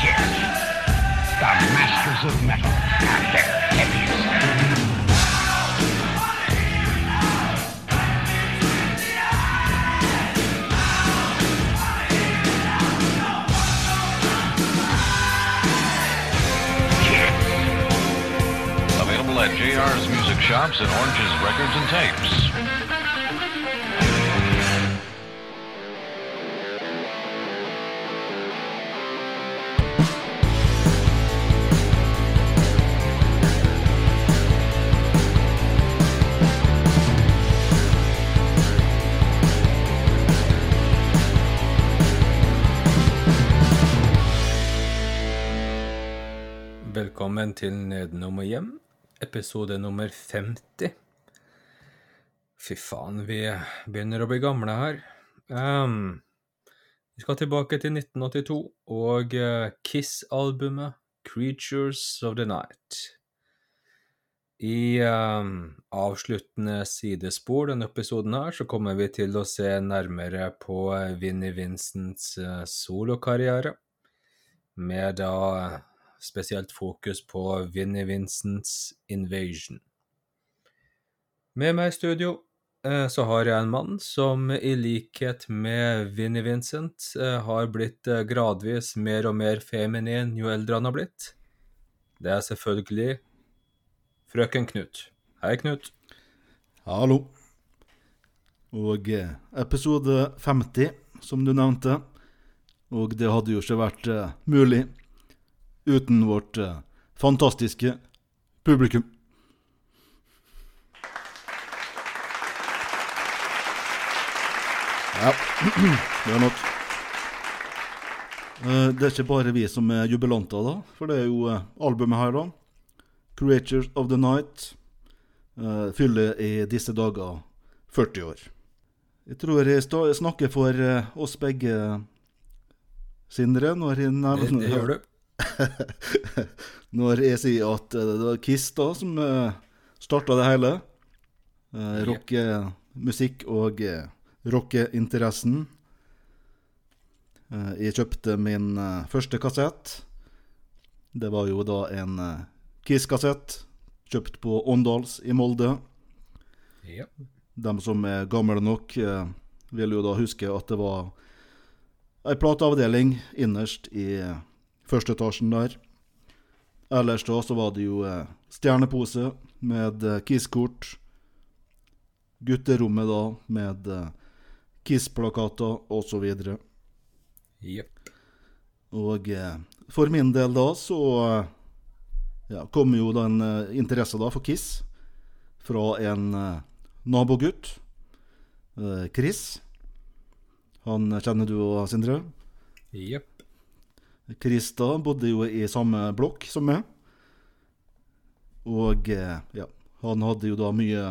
Kiss. The Masters of Metal at their heaviest. Available at JR's music shops and Orange's Records and Tapes. Velkommen til Nedenom og hjem, episode nummer 50. Fy faen, vi begynner å bli gamle her. Um, vi skal tilbake til 1982 og eh, Kiss-albumet Creatures of the Night. I um, avsluttende sidespor denne episoden her, så kommer vi til å se nærmere på eh, Vinnie Vincents eh, solokarriere, med da spesielt fokus på Vinnie Vincents Invasion. Med meg i studio eh, så har jeg en mann som i likhet med Vinnie Vincent eh, har blitt eh, gradvis mer og mer feminin jo eldre han har blitt. Det er selvfølgelig frøken Knut. Hei, Knut. Hallo. Og episode 50, som du nevnte. Og det hadde jo ikke vært mulig uten vårt eh, fantastiske publikum. Ja, det er nok. Eh, Det er ikke bare vi som er jubilanter, da. For det er jo eh, albumet her, da. 'Creatures of the Night' fyller i disse dager 40 år. Jeg tror jeg snakker for oss begge, Sindre, når jeg Det, nevner det gjør du. Når jeg sier at eh, det var Kiss da som uh, starta det hele. Uh, Rockemusikk og uh, rockeinteressen. Eh, jeg kjøpte min eh, første kassett. Det var jo da en eh, Kiss-kassett. Kjøpt på Åndals i Molde. Ja. De som er gamle nok, eh, vil jo da huske at det var ei plateavdeling innerst i eh, første etasjen der. Ellers da så var det jo eh, stjernepose med eh, Kiss-kort. Gutterommet da med eh, Kiss-plakater osv. Jepp. Og for min del da så ja, kom jo den interesse da for Kiss fra en nabogutt, Chris. Han kjenner du òg, Sindre? Jepp. Chris da bodde jo i samme blokk som meg. Og eh, ja, han hadde jo da mye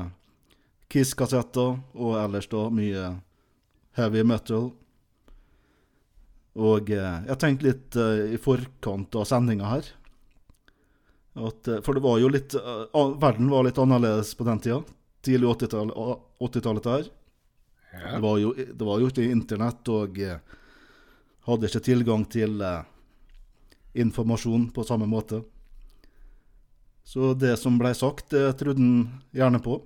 Kiss-kassetter, og ellers da mye heavy metal. Og eh, jeg tenkte litt eh, i forkant av sendinga her at, For det var jo litt Verden var litt annerledes på den tida. Tidlig 80-tallet 80-tallet der. Ja. Det, var jo, det var jo ikke internett, og hadde ikke tilgang til informasjon på samme måte. Så det som ble sagt, det trodde han gjerne på.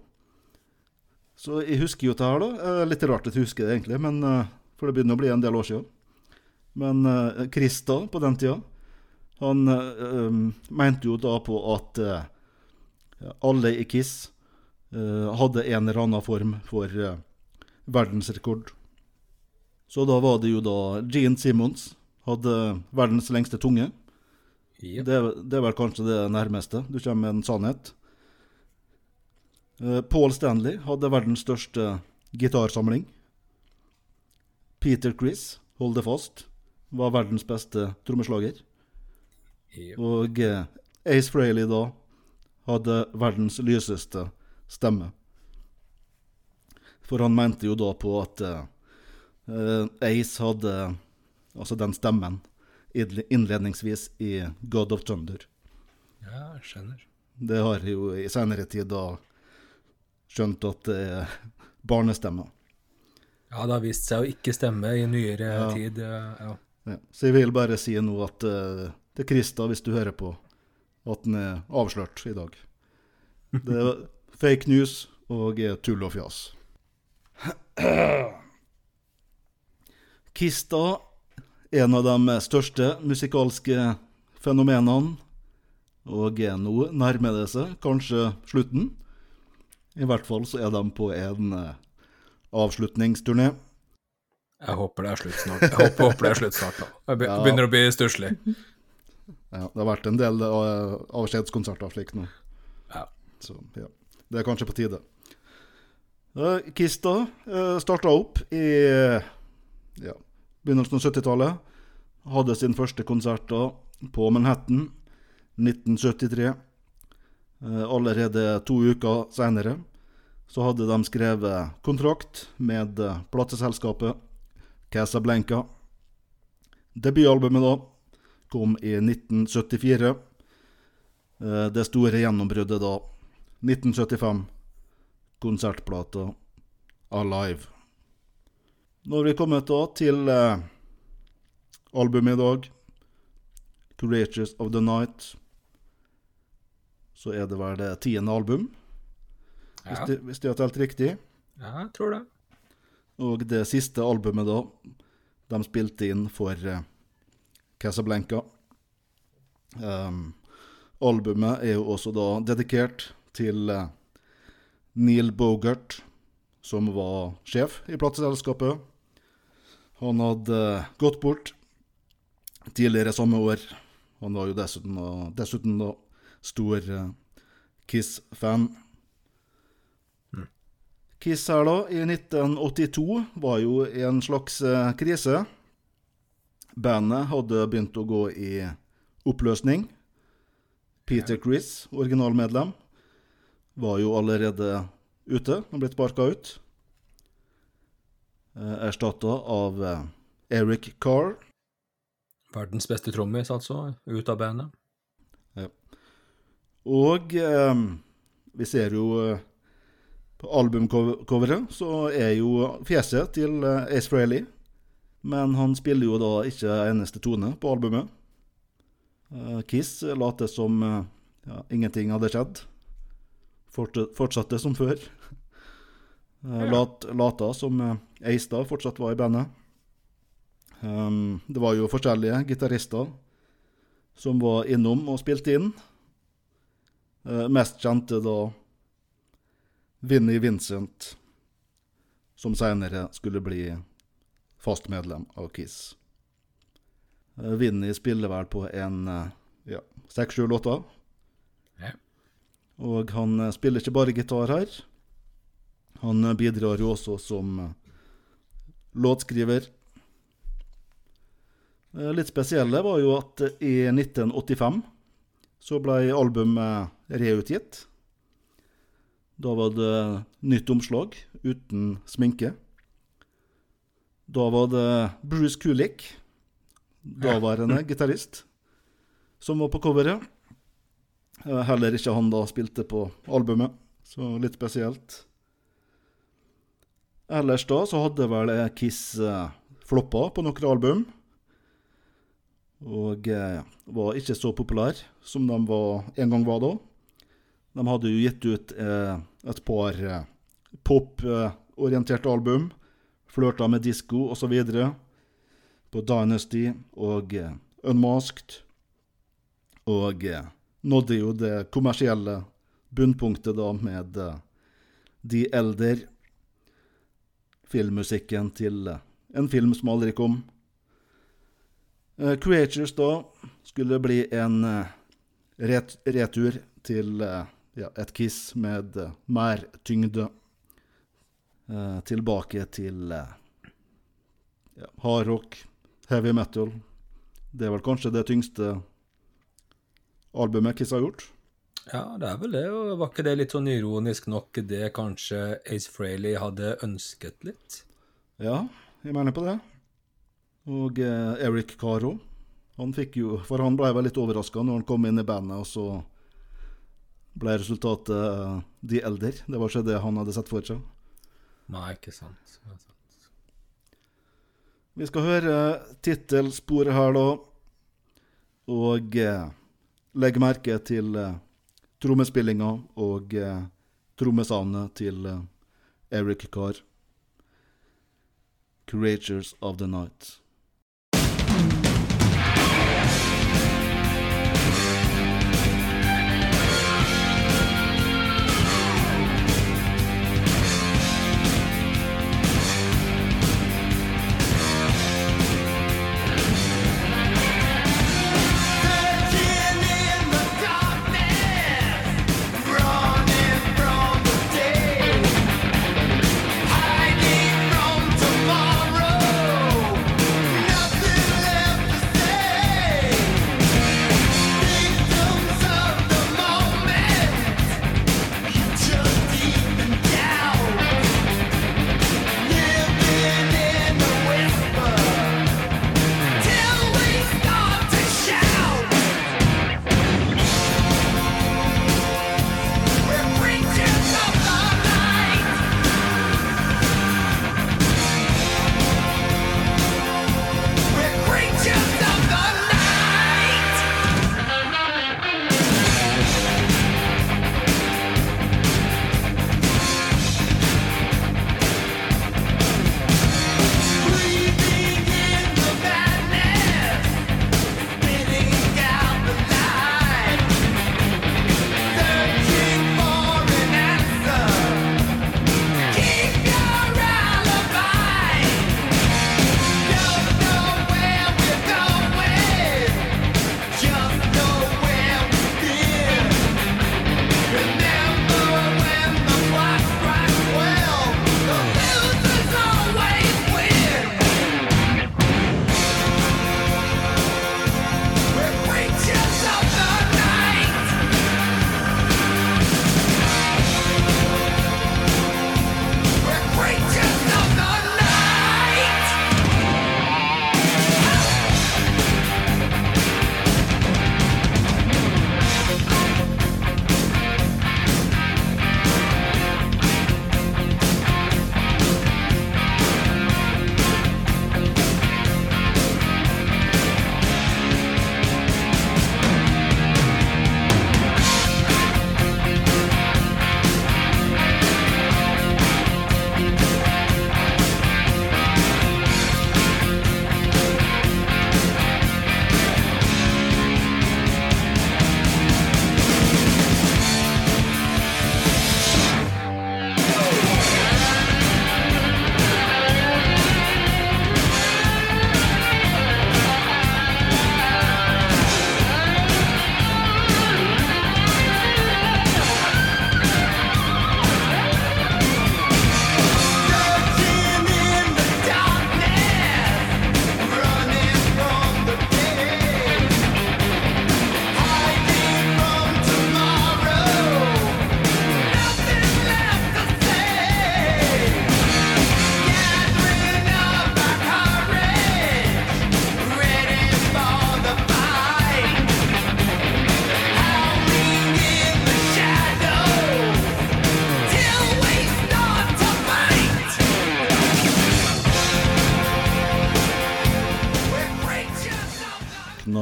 Så jeg husker jo det her, da. Eh, Litt rart at jeg husker det, egentlig, men, eh, for det begynner å bli en del år siden. Men eh, Chris da, på den tida, han um, mente jo da på at øh, alle i Kiss øh, hadde en eller annen form for verdensrekord. Så da var det jo da Gene Simmons hadde verdens lengste tunge. Jepp. Det, det er vel kanskje det nærmeste du kommer med en sannhet. Eh, Paul Stanley hadde verdens største gitarsamling. Peter Chris, hold det fast, var verdens beste trommeslager. Jepp. Og eh, Ace Frehley da hadde verdens lyseste stemme. For han mente jo da på at eh, Ace hadde altså den stemmen innledningsvis i God of Thunder. Ja, jeg skjønner. Det har jeg jo i senere tid da skjønt at det er barnestemmer. Ja, det har vist seg å ikke stemme i nyere Ja. tid. eh, Ja. Ja, så jeg vil bare si nå at eh, til Krista, hvis du hører på, at den er avslørt i dag. Det er fake news og er tull og fjas. Kista, en av de største musikalske fenomenene, og nå nærmer det seg kanskje slutten. I hvert fall så er de på en eh, avslutningsturné. Jeg håper det er slutt snart. Jeg håper, håper det er slutt snart. da. Jeg begynner Ja. å bli stusslig. Ja, det har vært en del eh, avskjedskonserter slik nå. Ja. Så ja, det er kanskje på tide. Uh, Kista starta opp i eh, ja, begynnelsen av 70-tallet. Hadde sin første konsert da på Manhattan 1973. Eh, allerede to uker senere så hadde de skrevet kontrakt med plateselskapet Casablanca. Debutalbumet da kom i 1974. Eh, Det store gjennombruddet da 1975. Konsertplata Alive. Nå har vi kommet da til eh, albumet i dag. Courageous of the Night. Så er det vel det tiende album, hvis, Ja, det, hvis det har telt riktig. ja jeg tror det. Og det siste albumet da, de spilte inn for eh, Casablanca. Um, albumet er jo også da dedikert til eh, Neil Bogart, som var sjef i plateselskapet. Han hadde eh, gått bort tidligere samme år. Han var jo dessuten, dessuten da stor eh, Kiss-fan. Kiss her da, i 1982, var jo i en slags eh, krise. Bandet hadde begynt å gå i oppløsning. Peter Chris, originalmedlem, var jo allerede ute og blitt sparka ut. Eh, Erstatta av eh, Eric Carr. Verdens beste trommis, altså, ut av bandet. Og eh, vi ser jo eh, på albumcoveret så er jo fjeset til Ace Frehley. Men han spiller jo da ikke eneste tone på albumet. Kiss later som ja, ingenting hadde skjedd. Fortsatte som før. Eh, lat, lata som Eistad fortsatt var i bandet. Um, det var jo forskjellige gitarister som var innom og spilte inn. Uh, mest kjente da Vinnie Vincent, som senere skulle bli fast medlem av Kiss. Uh, Vinnie spiller vel på en seks-sju uh, ja, låter. Ja. Og han eh, spiller ikke bare gitar her. Han bidrar jo også som eh, låtskriver. Eh, Litt spesielle var jo at i 1985 så ble albumet reutgitt. Da var det nytt omslag uten sminke. Da var det Bruce Kulik, daværende gitarist, som var på coveret. Eh, Heller ikke han da spilte på albumet, så litt spesielt. Ellers da så hadde vel Kiss eh, floppa på noen album. Og eh, var ikke så populær som de var, en gang var da. De hadde jo gitt ut eh, et par eh, pop-orienterte album. Flørta med disko osv. På Dynasty og eh, Unmasked. Og eh, nådde jo det kommersielle bunnpunktet da med eh, De Elder. Filmmusikken til en film som aldri kom. Eh, Creatures da skulle bli en eh, ret retur til eh, ja, et Kiss med mer tyngde. Tilbake til ja, hardrock, heavy metal. Det er vel kanskje det tyngste albumet Kiss har gjort. Ja, det er vel det. Og var ikke det litt sånn ironisk nok det kanskje Ace Frehley hadde ønsket litt? Ja, jeg mener på det. Og eh, Eric Caro. Han fikk jo For han ble vel litt overraska når han kom inn i bandet, og så ble resultatet eh, De Elder. Det var ikke det han hadde sett for seg. Nei, ikke sant. Ikke sant. Vi skal høre tittelsporet her, da. Og eh, legge merke til eh, trommespillinga og eh, trommesavnet til eh, Eric Carr. 'Creatures of the Night'.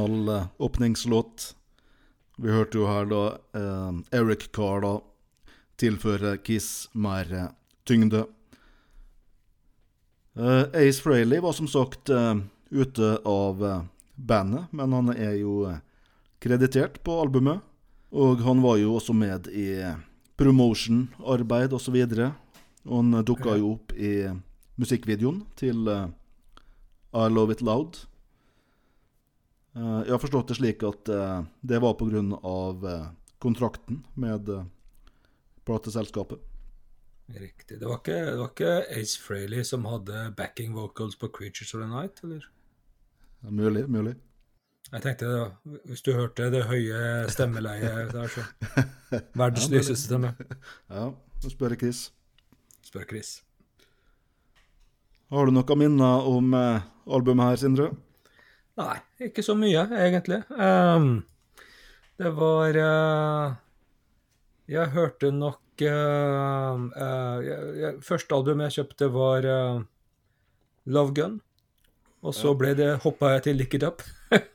Eh, åpningslåt. Vi hørte jo her da eh, Eric Carr da tilføre Kiss mer tyngde. Eh, Ace Frehley var som sagt eh, ute av bandet, men han er jo kreditert på albumet. Og han var jo også med i promotion-arbeid osv. Og, og han dukka jo opp i musikkvideoen til I Love It Loud. Eh, jeg har forstått det slik at eh, det var pga. Uh, kontrakten med plateselskapet. Riktig. Det var, ikke, det var ikke Ace Frehley som hadde backing vocals på Creatures of the Night, eller? Ja, mulig, mulig. Jeg tenkte da, hvis du hørte det høye stemmeleiet der, så Verdens lyseste stemme. Ja, nå spør jeg Chris. Spør Chris. Har du noen minner om eh, albumet her, Sindre? Nei, ikke så mye, egentlig. Um, det var uh, Jeg hørte nok uh, uh, jeg, jeg, Første albumet jeg kjøpte, var Love Gun. Og så ble det, hoppa jeg til Lick It Up.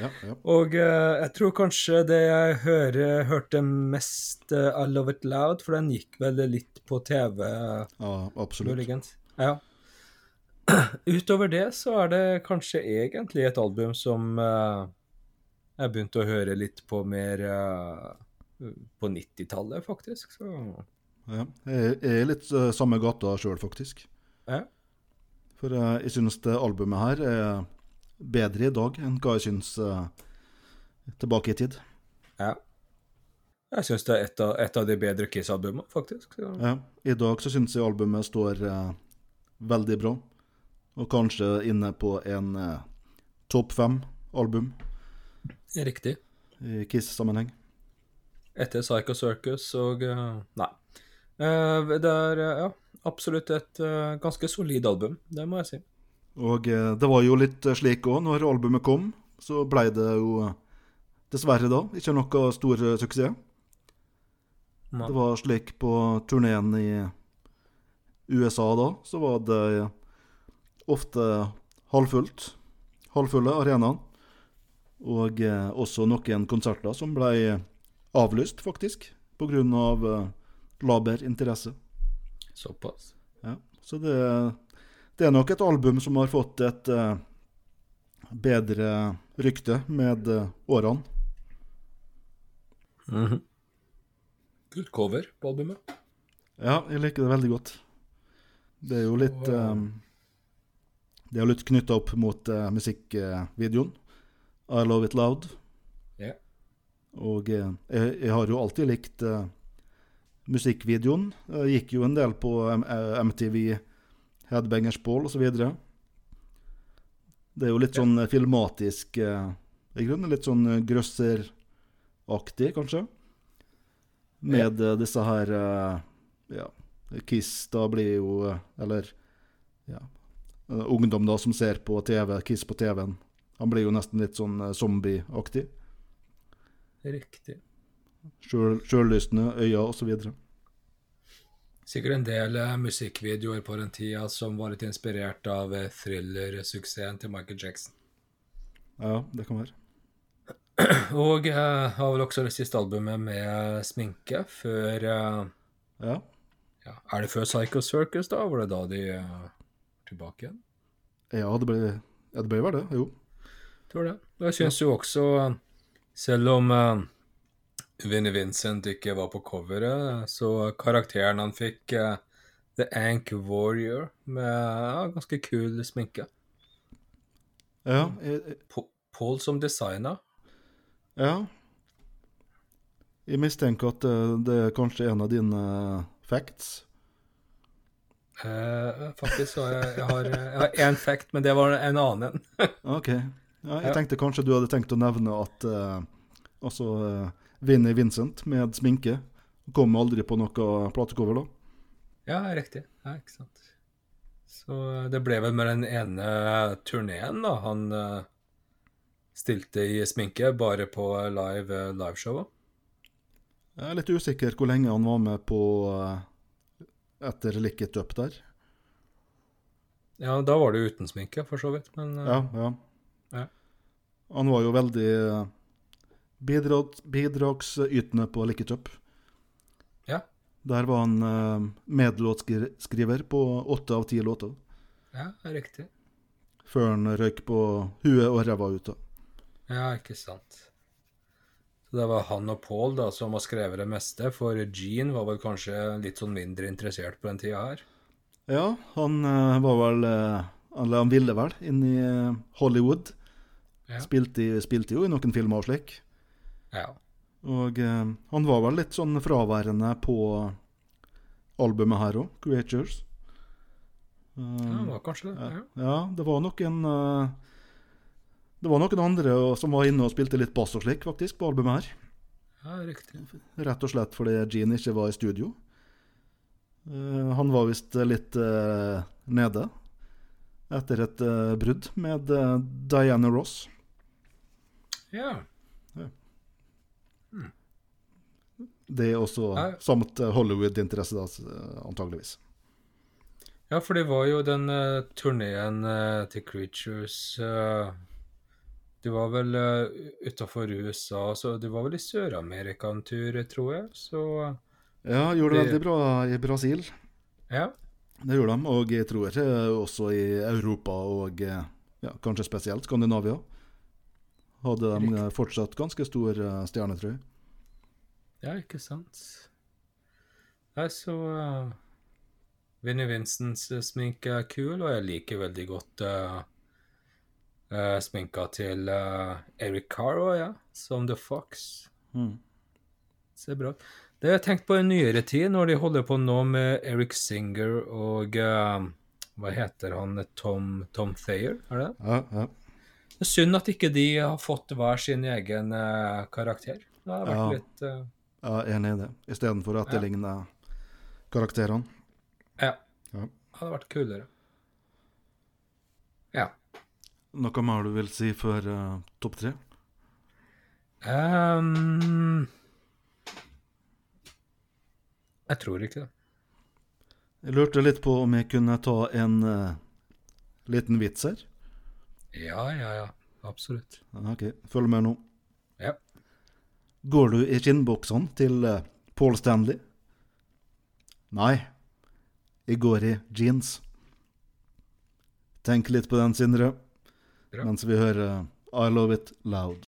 Ja, ja. Og jeg tror kanskje det jeg hører, hørte mest I Love It Loud, for den gikk vel litt på TV. ja absolutt. muligens. Ja. Utover det så er det kanskje egentlig et album som uh, jeg begynte å høre litt på mer uh, på 90-tallet, faktisk. Så Ja. Jeg er litt uh, samme gata sjøl, faktisk. ja. For jeg syns det albumet her er bedre i dag enn hva jeg syns tilbake i tid. ja. Jeg syns det er et av, et av de bedre Kiss-albumene, faktisk. Så. Ja. I dag så syns jeg albumet står veldig bra, og kanskje inne på en eh, topp fem-album Riktig. i Kiss-sammenheng. Etter Psycho Circus og uh, Nei. Uh, det er uh, ja, absolutt et ganske solid album, det må jeg si. Og det var jo litt slik òg, når albumet kom, så blei det jo dessverre da ikke noe stor suksess. Nei. Det var slik på turneen i USA da, så var det ofte halvfullt. Halvfulle arenaer. Og eh, også noen konserter som ble avlyst, faktisk, pga. Av, eh, laber interesse. Såpass. Ja. Så det, det er nok et album som har fått et eh, bedre rykte med eh, årene. -hmm. Kult cover på albumet. Ja, jeg liker det veldig godt. Det er jo litt Så, eh, Det er jo litt knytta opp mot uh, musikkvideoen. I Love It Loud. Ja. Og eh, jeg, jeg har jo alltid likt eh, musikkvideoen. Jeg gikk jo en del på MTV, Headbangers Ball osv. Det er jo litt Ja. sånn filmatisk I grunnen litt sånn grøsseraktig, kanskje. Med eh, disse her Ja, Kiss da blir jo Eller ja, ungdom da som ser på TV, Kiss på TV-en. Han blir jo nesten litt sånn eh, zombieaktig. Riktig. Sjøl- Sjøllystne øyne osv. Sikkert en del eh, musikkvideoer på den tida som var litt inspirert av thrillersuksessen til Michael Jackson. Ja, det kan være. Og Jeg har vel også det siste albumet med sminke før eh, Ja. ja, Er det før Psycho Circus, da? Var det da de eh, tilbake igjen? ja, det ble, ja, det ble vel det. Jo. Tror det. Og jeg syns jo også, eh, selv om uh, Vinnie Vincent ikke var på coveret, så karakteren han fikk, uh, The Ank Warrior, med uh, ganske kul sminke. Ja, jeg, jeg- Paul som designer. ja. Jeg mistenker at det, det er kanskje en av dine eh, facts. Eh, faktisk så jeg, jeg har jeg har én fact, men det var en annen en. OK. Ja, jeg tenkte kanskje du hadde tenkt å nevne at uh, altså uh, Vinnie Vincent med sminke kom aldri på noe platecover, da. ja, riktig. Ja, ikke sant. Så det ble vel med den ene turneen, da. Han uh, stilte i sminke bare på live liveshowet. Jeg er litt usikker hvor lenge han var med på uh, etter Lick It Up der. Ja, da var det jo uten sminke, for så vidt, men eh, Ja, ja. Ja. Han var jo veldig eh, bidrag, bidragsytende på Lick It Up. Ja. Der var han uh, medlåtskriver på åtte av ti låter, ja, riktig. før han røyk på huet og ræva ut. da. Ja, ikke sant. Så det var han og Paul da som har skrevet det meste, for Gene var vel kanskje litt sånn mindre interessert på den tida her. Ja, han eh, var vel eh, Eller han ville vel inn i eh, Hollywood. Ja. Spilte, spilte jo i noen filmer og slik. Ja. Og han var vel litt sånn fraværende på albumet her òg, 'Creatures'. ja, det var kanskje det. Ja. ja, det var noen eh, Det var noen andre som var inne og spilte litt bass og slik, faktisk, på albumet her. ja, riktig. Rett og slett fordi Gene ikke var i studio. Uh, han var visst litt uh, nede etter et uh, brudd med Diana Ross. Ja. Det er også Ja. samt Hollywood-interesse, da, antageligvis. Ja, for det var jo den uh, turneen til Creatures uh, Det var vel uh, utafor USA, så du var vel i Sør-Amerika en tur, tror jeg. Så Ja, gjorde det veldig bra i Brasil. ja. Det gjorde de, og jeg tror ikke også i Europa og eh, ja, kanskje spesielt Skandinavia. Hadde de Riktig. fortsatt ganske stor eh, stjerne, tror jeg. Ja, ikke sant. Nei, så uh, Vinnie Vincents eh, sminke er kul, og jeg liker veldig godt uh, uh, sminka til uh, Eric Caro, ja, som The Fox. Mm. Ser bra ut. Det har jeg tenkt på i nyere tid, når de holder på nå med Eric Singer og uh, Hva heter han? Tom, Tom Thayer, er det? Ja, ja. Det er synd at ikke de har fått hver sin egen karakter. Det har vært Ja. litt Ja, enig i det. Istedenfor det ligner karakterene. Ja. Ja. Hadde vært kulere. Ja. Noe mer du vil si før uh, topp tre? Um, jeg tror ikke det. Jeg lurte litt på om jeg kunne ta en uh, liten vits her. Ja, ja, ja. Absolutt. OK, følg med nå. Ja. Går du i skinnbuksene til uh, Paul Stanley? Nei, jeg går i jeans. Tenk litt på den, Sindre, Mens vi hører eh, I Love It Loud.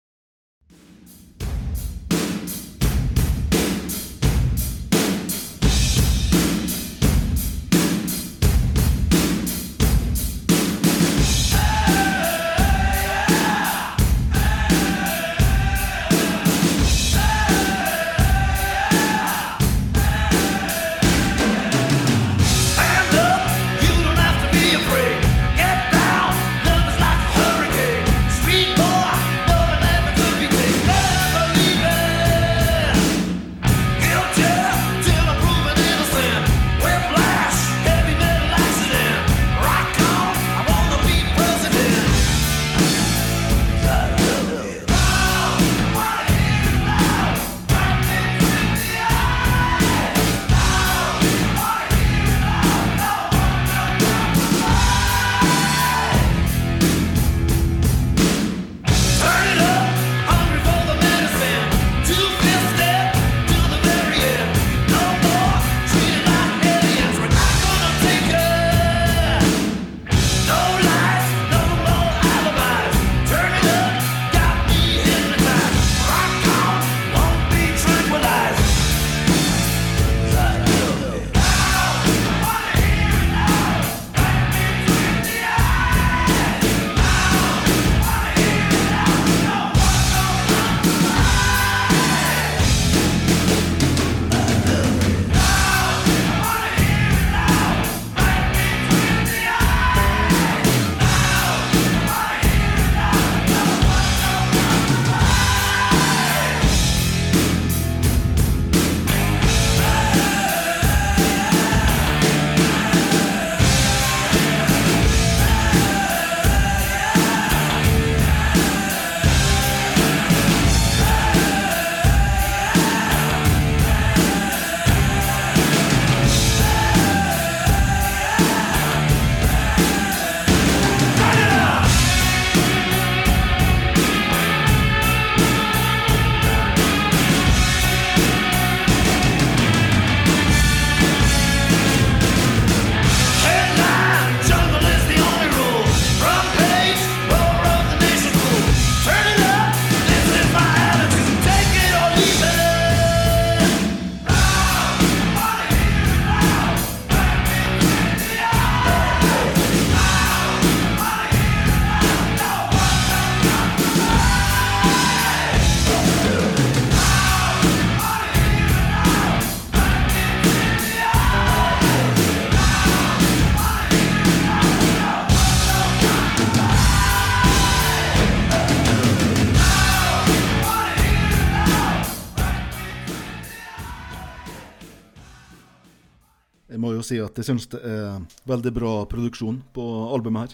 Jo si at jeg syns det er veldig bra produksjon på albumet her.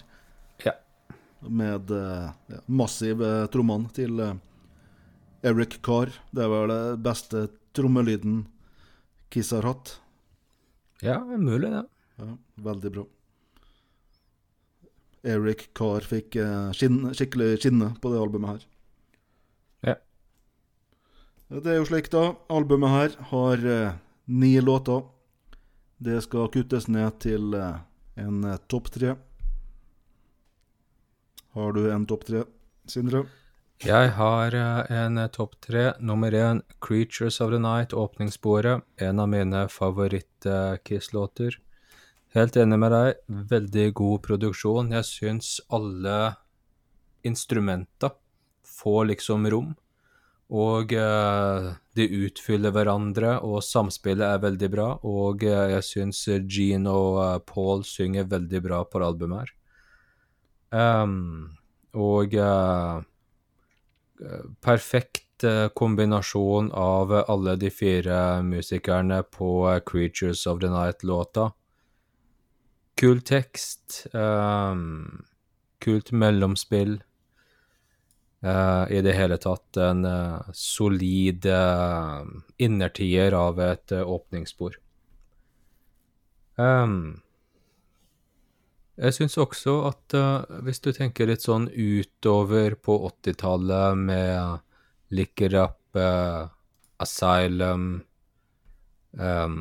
Ja. Med eh, ja, massive trommene til eh, Eric Carr. Det er vel det beste trommelyden Kiss har hatt. Ja, mulig det. Ja, Veldig bra. Eric Carr fikk skinne, skikkelig skinne på det albumet her. Ja. Det er jo slik, da. Albumet her har eh, ni låter. Det skal kuttes ned til eh, en eh, topp tre. Har du en topp tre, Sindre? Jeg har eh, en topp tre. Nummer én, 'Creatures of the Night', åpningssporet. En av mine favoritt-Kiss-låter. Helt enig med deg. Veldig god produksjon. Jeg syns alle instrumenter får liksom rom. Og eh, de utfyller hverandre, og samspillet er veldig bra. Og eh, jeg syns Gene og eh, Paul synger veldig bra på albumet her. Um, og perfekt kombinasjon av alle de fire musikerne på 'Creatures of the Night'-låta. Kul tekst, um, kult mellomspill. Eh, I det hele tatt en uh, solid uh, innertier av et åpningsspor. Um, jeg syns også at hvis du tenker litt sånn utover på 80-tallet med Lick It Up, Asylum um,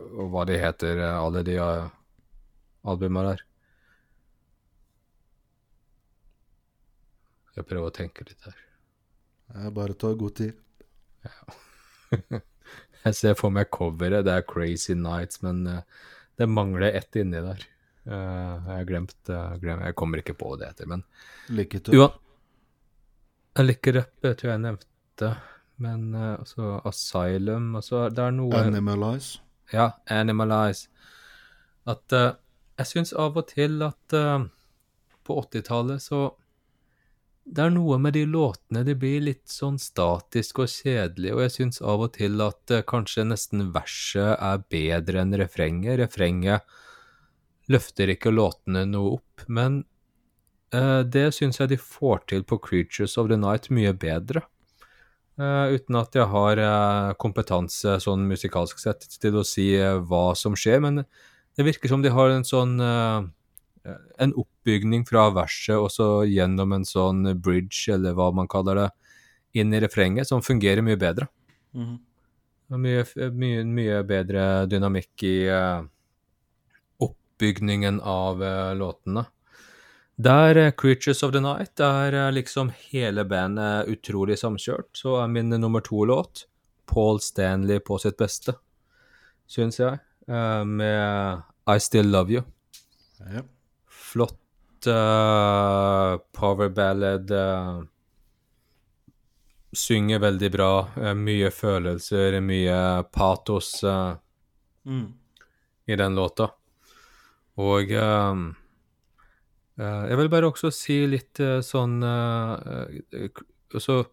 hva de heter, alle de uh, albumene der. Jeg prøver å tenke litt her. Jeg bare tar god tid. Jeg ser for meg coveret, det er Crazy Nights, men eh, det mangler ett inni der. Eh, jeg har glemt, eh, Jeg kommer ikke på det etter, men Lykke til. Liker jeg tror jeg nevnte, men også Asylum altså, Det er noe Animalize. Ja, Animalize. At jeg syns av og til at på 80-tallet så Det er noe med de låtene, de blir litt sånn statiske og kjedelige, og jeg syns av og til at eh, kanskje nesten verset er bedre enn refrenget. Refrenget løfter ikke låtene noe opp, men eh, det syns jeg de får til på Creatures of the Night mye bedre. Eh, uten at jeg har eh, kompetanse sånn musikalsk sett til å si eh, hva som skjer, men det virker som de har en sånn en oppbygning fra verset og så gjennom en sånn bridge, eller hva man kaller det, inn i refrenget, som fungerer mye bedre. Mm er Mye, mye, mye bedre dynamikk i uh, oppbygningen av uh, låtene. Der uh, Creatures of the Night er liksom hele bandet utrolig samkjørt, så er min nummer to-låt Paul Stanley på sitt beste, syns jeg, eh, med I Still Love You. Ja. Flott uh, power ballad. Uh, synger veldig bra. Uh, mye følelser, mye patos Mm. i den låta. Og jeg vil bare også si litt sånn k- Altså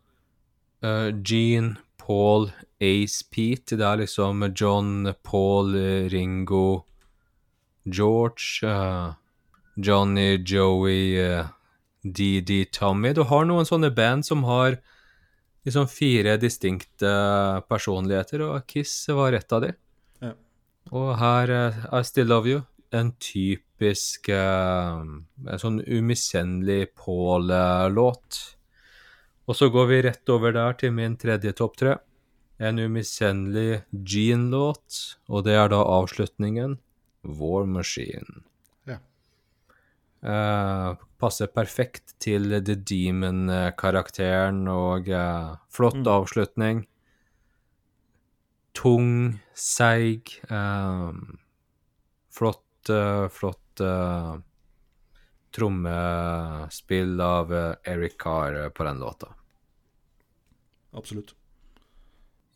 Gene, Paul, Ace Pete. Det er liksom John, Paul, Ringo, George, Johnny, Joey, eh, DD, Tommy. Du har noen sånne band som har liksom fire distinkte personligheter, og Kiss var et av de. Ja. Og her eh, I Still Love You, en typisk eh, en sånn umiskjennelig Paul-låt. Og så går vi rett over der til min tredje topp tre. En umiskjennelig Gene-låt, og det er da avslutningen War Machine. Eh, passer perfekt til The Demon-karakteren, og uh, flott avslutning. Tung, seig. uh, flott, flott trommespill av Eric Carr på den låta. Absolutt.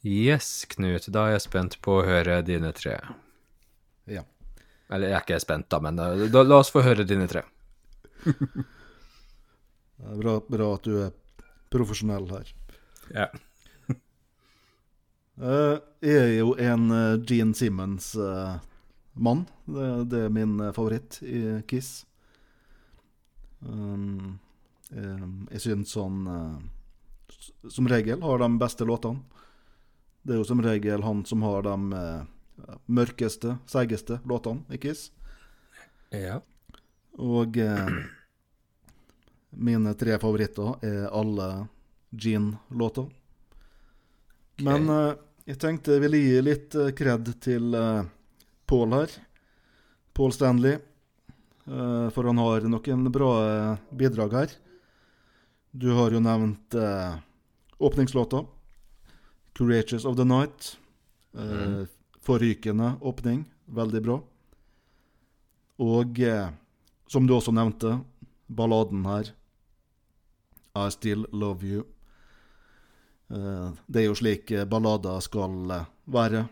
Yes, Knut, da er jeg spent på å høre dine tre. Ja. Eller jeg er ikke spent, da, men da, la oss få høre dine tre. Det er bra, bra at du er profesjonell her. Ja. Eh, jeg er jo en uh, Gene Simmons-mann. det, det er min eh, favoritt i Kiss. Um, jeg syns han eh, som regel har de beste låtene. Det er jo som regel han som har de eh, mørkeste, seigeste låtene i Kiss. Ja. Og eh, mine tre favoritter er alle Gene-låter. Men eh, jeg tenkte jeg ville gi litt eh, kred til eh, Paul her. Paul Stanley. Eh, for han har noen bra eh, bidrag her. Du har jo nevnt eh, åpningslåta. 'Courageous of the Night'. Eh, Forrykende åpning. Veldig bra. Og eh, som du også nevnte, balladen her. 'I Still Love You'. Eh, det er jo slik eh, ballader skal eh, være.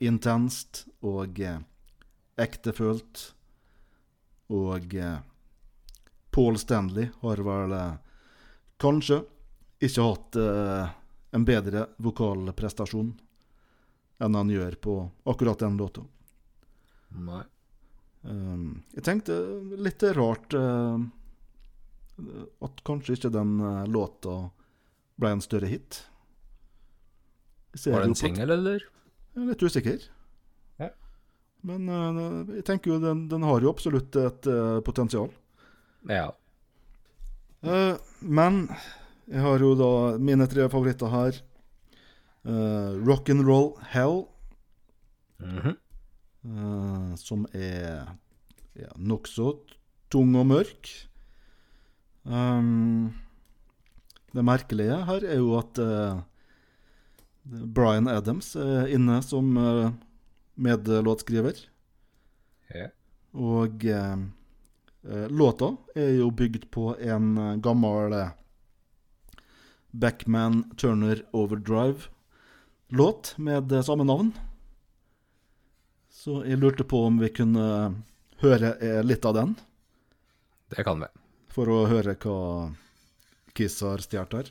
Intenst og ektefølt. Og Paul Stanley har vel kanskje ikke hatt en bedre vokalprestasjon enn han gjør på akkurat den låta. Nei. Um, jeg tenkte litt rart uh, at kanskje ikke den uh, låta ble en større hit. Var det en singel, eller? Jeg er litt usikker. Ja. Men uh, jeg tenker jo den, den har jo absolutt et potensial. Ja. Men jeg har jo da mine tre favoritter her. Uh, Rock'n'Roll Hell, Mhm. Eh, som er ja, nokså tung og mørk. Um, det merkelige her er jo at uh, Bryan Adams er inne som uh, medlåtskriver. Yeah. Og eh, eh, låta er jo bygd på en eh, gammel eh, Backman Turner Overdrive-låt med samme navn. Så jeg lurte på om vi kunne høre eh, litt av den, Det kan vi. for å høre hva Kiss har stjålet her.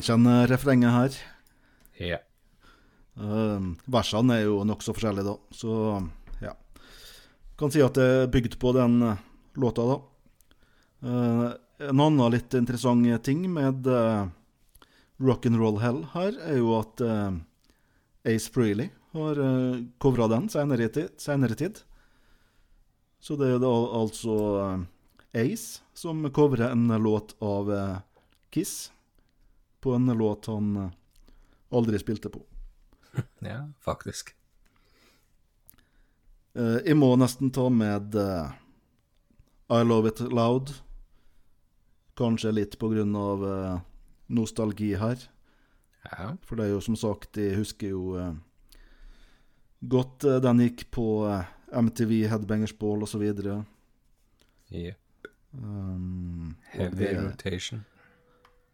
Vi refrenget her. Ja. Uh, versene er jo nokså forskjellige, da. Så ja. Kan si at det er bygd på den eh, låta, da. Uh, en annen litt interessant ting med uh, Rock'n'Roll Hell her, er jo at uh, Ace Freely har uh, covra den senere tid, senere tid. Så det er da altså eh, Ace som covrer en låt av eh, Kiss på en låt han eh, aldri spilte på. ja, faktisk. Eh, jeg må nesten ta med eh, I Love It Loud. Kanskje litt på grunn av nostalgi her. Ja. For det er jo som sagt, jeg husker jo godt den gikk på MTV, Headbangers Ball osv. Yeah. Um, Heavy det, rotation.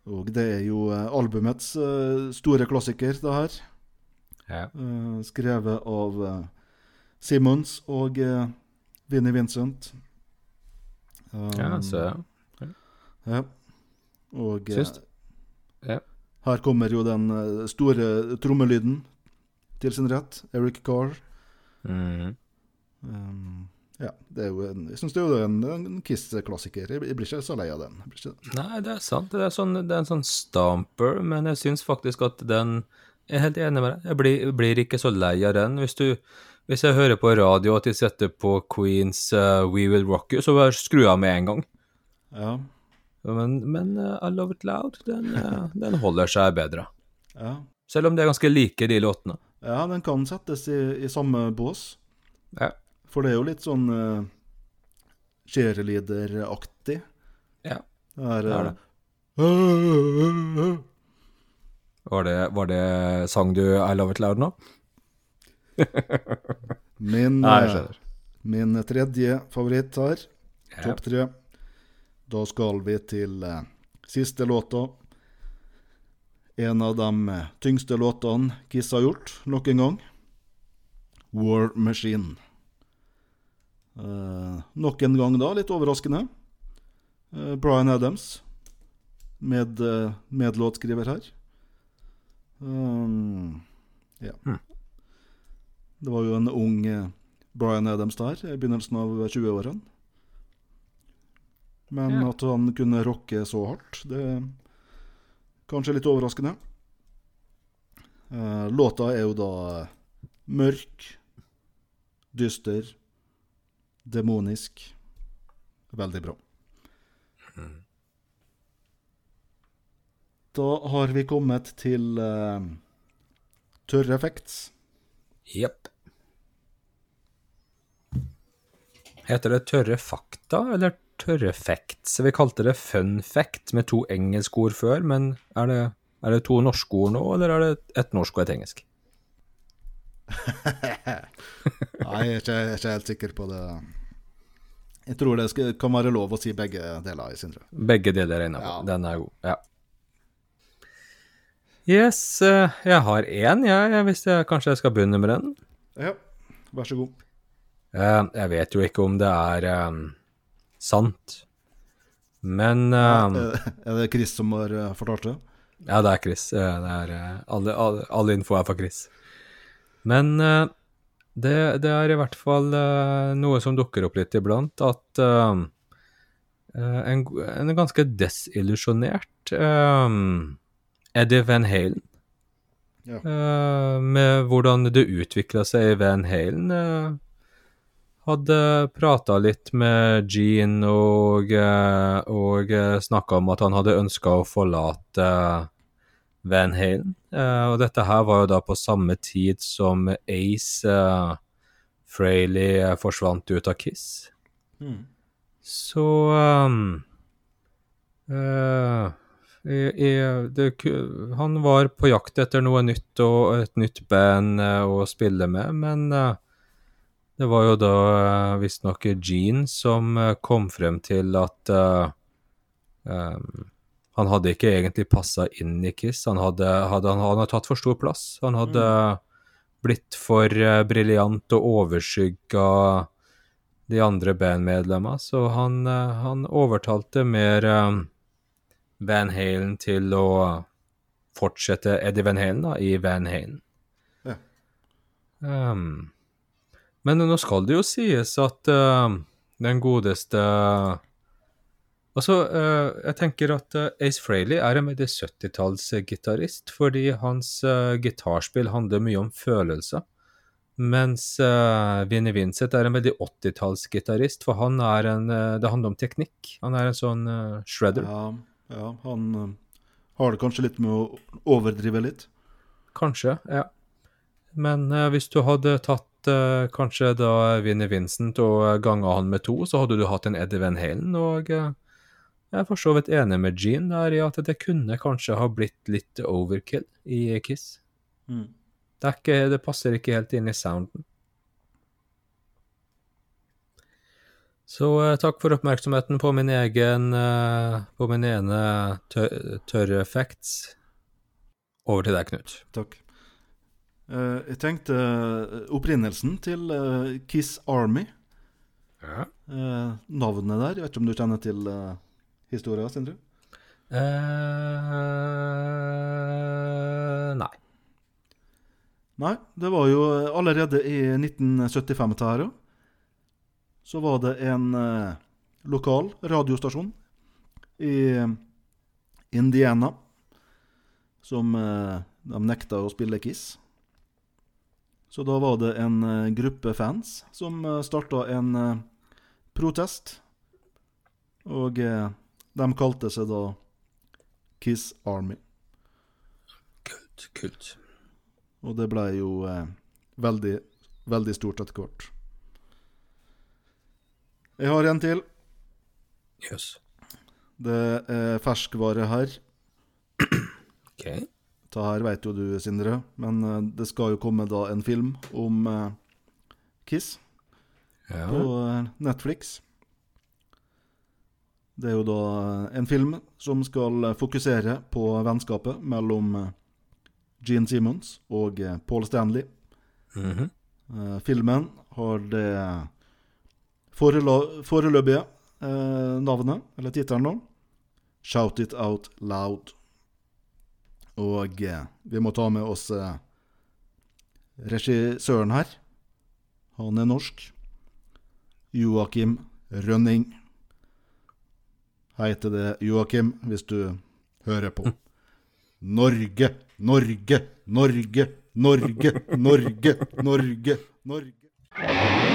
Og det er jo eh, albumets eh, store klassiker, det her. Ja. Eh, skrevet av Simons Simmons og Vinnie Vincent. Um, ja, så Ja. ja. Og Syns ja. her kommer jo den store trommelyden til sin rett. Eric Carr. Mhm. Um, ja, en, jeg syns det er en, en Kiss-klassiker. Jeg, blir ikke så lei av den. Nei, det er sant. Det er, sånn, det er en sånn stamper, men jeg syns faktisk at den Jeg er helt enig med deg. Jeg blir, blir ikke så lei av den. Hvis, du, hvis jeg hører på radio at de setter på Queens uh, We Will Rock You, så skrur jeg av med en gang. Ja, Men, men uh, I Love It Loud, den, uh, den holder seg bedre. ja. Selv om det er ganske like, de låtene. Ja, den kan settes i, i samme bås. Ja. For det er jo litt sånn uh, cheerleader-aktig. ja. Det er, Det eh, Var det, var det sang du I Love It Loud nå? Min, Nei, eh, min tredje favoritt her, Ja. topp tre. Da skal vi til eh, siste låta. En av de tyngste låtene Kiss har gjort nok en gang. War Machine. Eh, nok en gang da, litt overraskende. Eh, Bryan Adams, med, eh, medlåtskriver her. Um, ja. Hmm. Det var jo en ung Brian Bryan Adams der, i begynnelsen av 20-årene. Men Ja. at han kunne rocke så hardt, det er kanskje litt overraskende. Eh, låta er jo da eh, mørk, dyster, demonisk. Veldig bra. Da har vi kommet til uh, tørre effects. Jepp. Heter det tørre fakta eller tørre facts? Vi kalte det fun fact med to engelske ord før, men er det, er det to norske ord nå, eller er det et norsk og et engelsk? Nei, jeg er ikke, jeg er ikke helt sikker på det. Jeg tror det skal, kan være lov å si begge deler, Sindre. Begge deler er innafor. Ja. Den er god. Ja. Yes, eh, jeg har én, jeg, jeg, hvis jeg kanskje jeg skal begynne med den. Ja, vær så god. Eh, Jeg vet jo ikke om det er um, sant, men um, Er det Chris som har fortalt det? Ja, det er Chris. Det er, alle, alle, all info er fra Chris. Men eh, det, det er i hvert fall uh, noe som dukker opp litt iblant, at eh, en, en ganske desillusjonert uh, Eddie Van Halen Ja. med hvordan det utvikla seg i Van Halen. hadde prata litt med Gene og, uh, og snakka om at han hadde ønska å forlate Van Halen. Eh, og dette her var jo da på samme tid som Ace uh, Frehley eh, forsvant ut av Kiss. Mm. Så um, uh, jeg, jeg, det, Han var på jakt etter noe nytt og et nytt band eh, å spille med, men uh, det var jo da uh, visstnok Gene som eh, kom frem til at eh, um, han hadde ikke egentlig passa inn i Kiss. Han hadde, hadde, han hadde tatt for stor plass. Han hadde blitt for uh, briljant og overskygga de andre bandmedlemmene, så han, uh, han overtalte mer eh, Van Halen til å fortsette Eddie Van Halen da, i Van Halen. Ja. Um, men nå skal det jo sies at uh, den godeste Altså, jeg tenker at eh, Ace Frehley er en veldig 70-tallsgitarist, fordi hans eh, gitarspill handler mye om følelser. Mens Vinnie Vincent er en veldig 80-tallsgitarist, for han er en Det handler om teknikk. Han er en sånn shredder. Ja, ja, han har det kanskje litt med å overdrive litt. Kanskje, ja. Men hvis du hadde tatt kanskje da Vinnie Vincent og ganga han med to, så hadde du hatt en Eddie Van Halen, og jeg er for så vidt enig med Gene der i at det kunne kanskje ha blitt litt overkill i Kiss. Mm. Det, er ikke, det passer ikke helt inn i sounden. Så eh, takk for oppmerksomheten på min egen eh, På min ene tør tørre facts. Over til deg, Knut. Takk. Eh, jeg tenkte opprinnelsen til Kiss Army. Ja. eh, navnet der. Jeg vet ikke om du kjenner til uh, historien, Sindre? Uh, nei. Nei, det var jo eh, allerede i 1975 dette her. Så var det en eh, lokal radiostasjon i eh, Indiana som eh, de nekta å spille Kiss. Så da var det en eh, gruppe fans som starta en protest. Og de kalte seg da Kiss Army. Kult. Kult. Og det ble jo eh, veldig, veldig stort etter hvert. Jeg har en til. Jøss. Det er ferskvare her. OK. Det her vet jo du, Sindre, men eh, det skal jo komme da en film om eh, Kiss Ja. på eh, Netflix. Det er jo da en film som skal fokusere på vennskapet mellom eh, Gene Simmons og eh, Paul Stanley. Mm -hmm. filmen har det foreløpige navnet, eller tittelen nå, Shout It Out Loud. Og vi må ta med oss regissøren her. Han er norsk. Joakim Rønning. Heter det Joakim, hvis du hører på. Norge, Norge, Norge, Norge, Norge, Norge, Norge. Been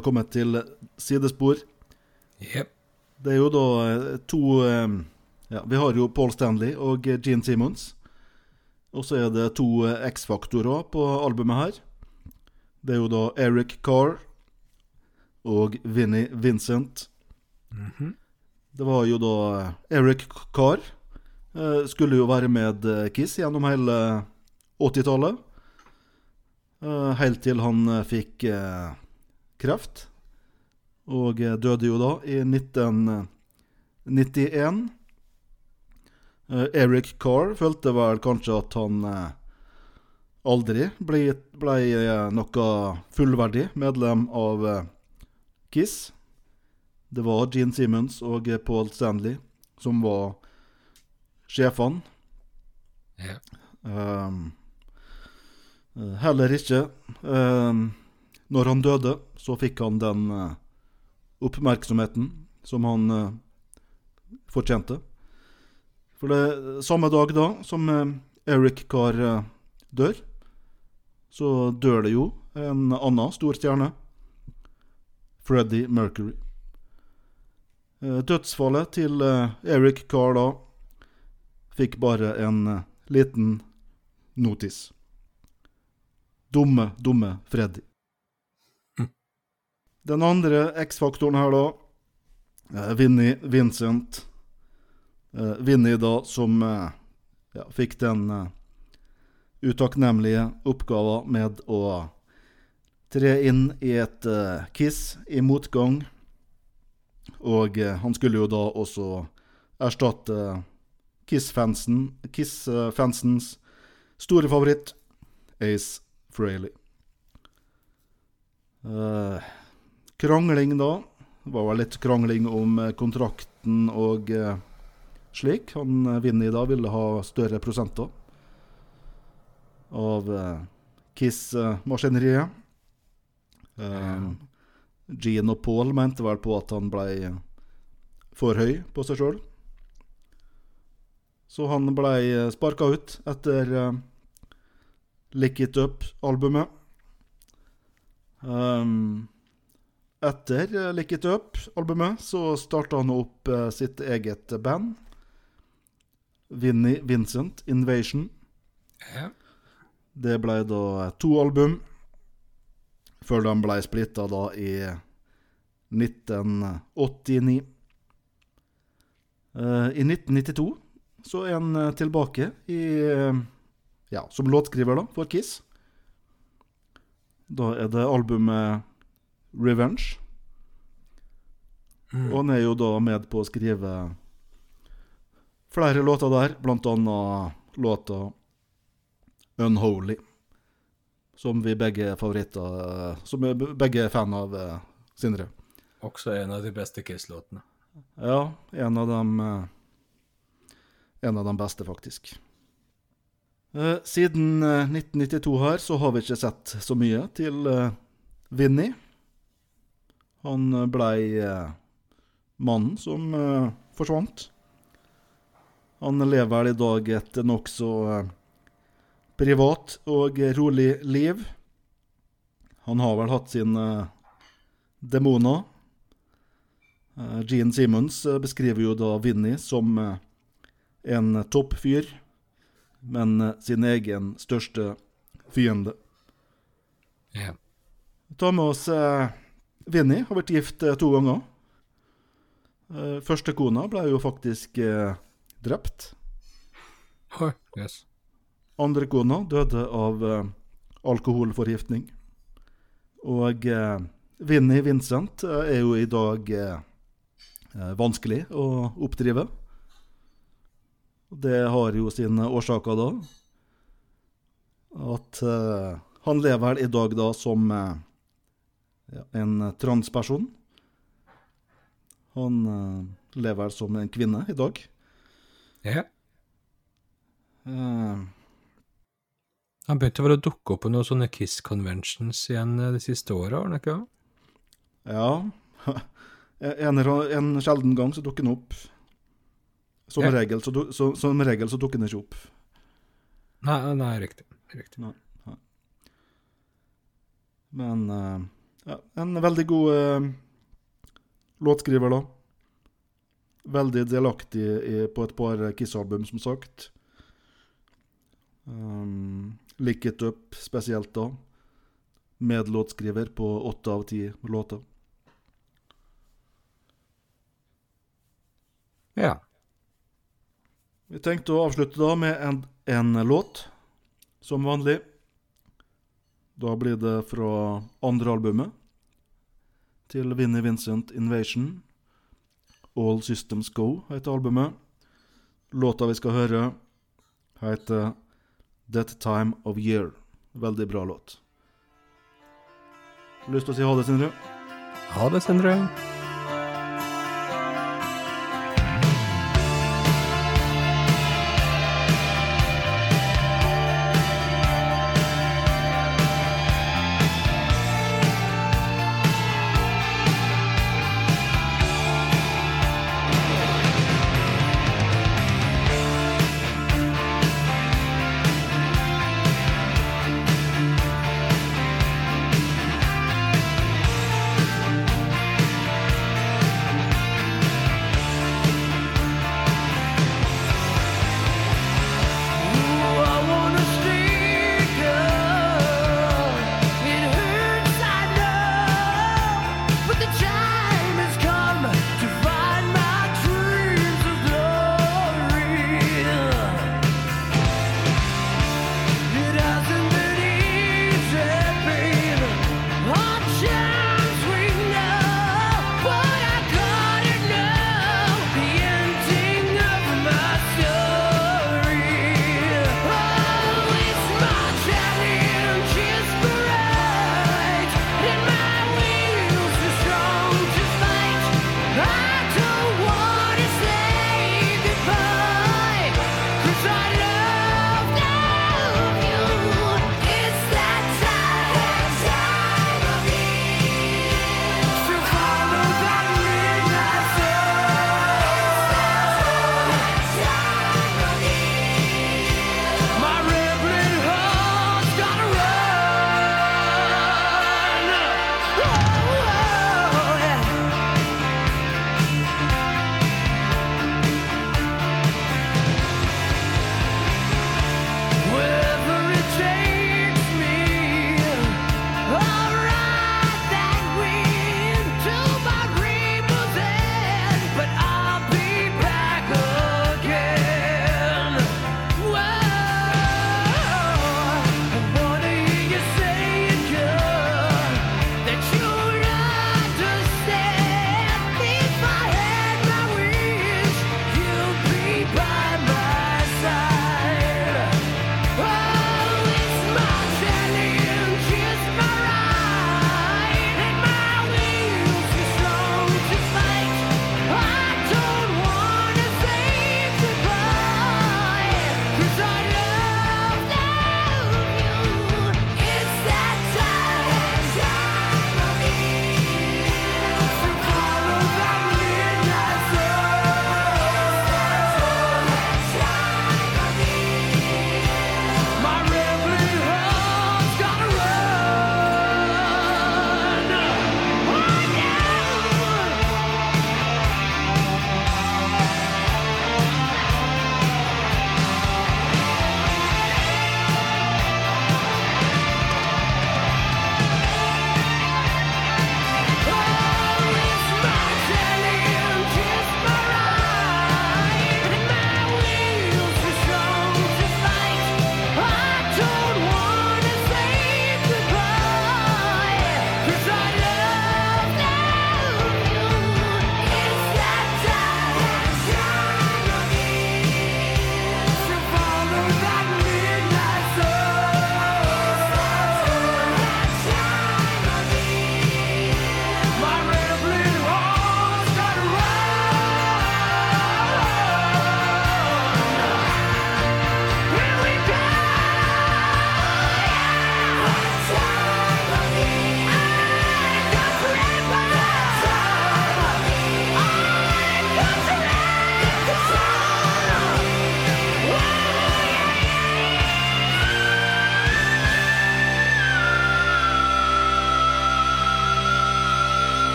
har kommet til sidespor. Yep. Det er jo da eh, to eh, Ja, vi har jo Paul Stanley og eh, Gene Simmons. Og så er det to X-faktorer på albumet her. Det er jo da Eric Carr og Vinnie Vincent. Det var jo da Eric Carr. skulle jo være med Kiss gjennom hele 80-tallet. Eh, helt til han fikk kreft. Og eh, døde jo da i 1991. Eh, Eric Carr følte vel kanskje at han eh, aldri ble, ble eh, noe fullverdig medlem av eh, Kiss. Det var Gene Simmons og eh, Paul Stanley som var sjefene. Ja. Eh, heller ikke ehm, Når han døde, så fikk han den eh, oppmerksomheten som han eh, fortjente. For det samme dag da som eh, Eric Carr dør, så dør det jo en annen stor stjerne. Freddie Mercury. Dødsfallet til Eric Carr da fikk bare en liten notis. Dumme, dumme Freddy. Den andre X-faktoren her, da. Vinni Vincent. Vinni, da, som eh, ja, fikk den eh, utakknemlige oppgaven med å tre inn i et eh, Kiss i motgang. Og eh, han skulle jo da også erstatte Kiss-fansens Kiss-fansens store favoritt, Ace Frehley. Eh, krangling, da. Det var vel litt krangling om eh, kontrakten og eh, slik. Han Vinni Vinnie da ville ha større prosenter av eh, Kiss-maskineriet. Eh, Gene og Paul mente vel på at han ble for høy på seg sjøl. Så han ble sparka ut etter uh, Lick It Up-albumet. Um, etter eh, Lick It Up-albumet så starta han opp eh, sitt eget band. Vinnie Vincent Invasion. Ja. Det ble da to album, før de ble splitta da i 1989. Eh, I 1992 så er han eh, tilbake i eh, Ja, som låtskriver, da, for Kiss. Da er det albumet Revenge. Og han er jo da med på å skrive flere låter der, blant annet låta Unholy. Som vi begge er favoritter eh, Som vi begge er fan av, eh, Sindre. Også en av de beste Kiss-låtene. Ja, en av dem eh, En av de beste, faktisk. Eh, Siden eh, 1992 her, så har vi ikke sett så mye til eh, Vinnie. Han eh, blei eh, mannen som eh, forsvant. Han lever vel i dag et nokså privat og rolig liv. Han har vel hatt sine demoner. Gene Simmons beskriver jo da Vinnie som en toppfyr, men sin egen største fiende. Ja. Ta med oss Vinnie, har vært gift eh, to ganger. Eh, første kona ble jo faktisk eh, drept. Yes. Andre kona døde av alkoholforgiftning. Og Vinnie Vincent er jo i dag vanskelig å oppdrive. Det har jo sine årsaker, da. At han lever i dag da som en transperson. Han eh, lever som en kvinne i dag. Ja. Uh, Han begynte vel å dukke opp på noen sånne Kiss Conventions igjen eh, de siste åra, har han ikke? Ja. En, en sjelden gang så dukker den opp. Som, Ja. regel, så, du- så, som regel så dukker den ikke opp. Nei, nei riktig. riktig. Men eh, ja, en veldig god eh, låtskriver, da. Veldig delaktig i, på et par Kiss-album, som sagt. Um, Lick It Up spesielt, da. Medlåtskriver på åtte av ti låter. Ja. Vi tenkte å avslutte da med en, en låt, som vanlig. Da blir det fra andre albumet til Vinnie Vincent Invasion. All Systems Go heter albumet. Låta vi skal høre, heter That Time of Year. Veldig bra låt. Lyst til å si ha det, Sindre? Ha det, Sindre.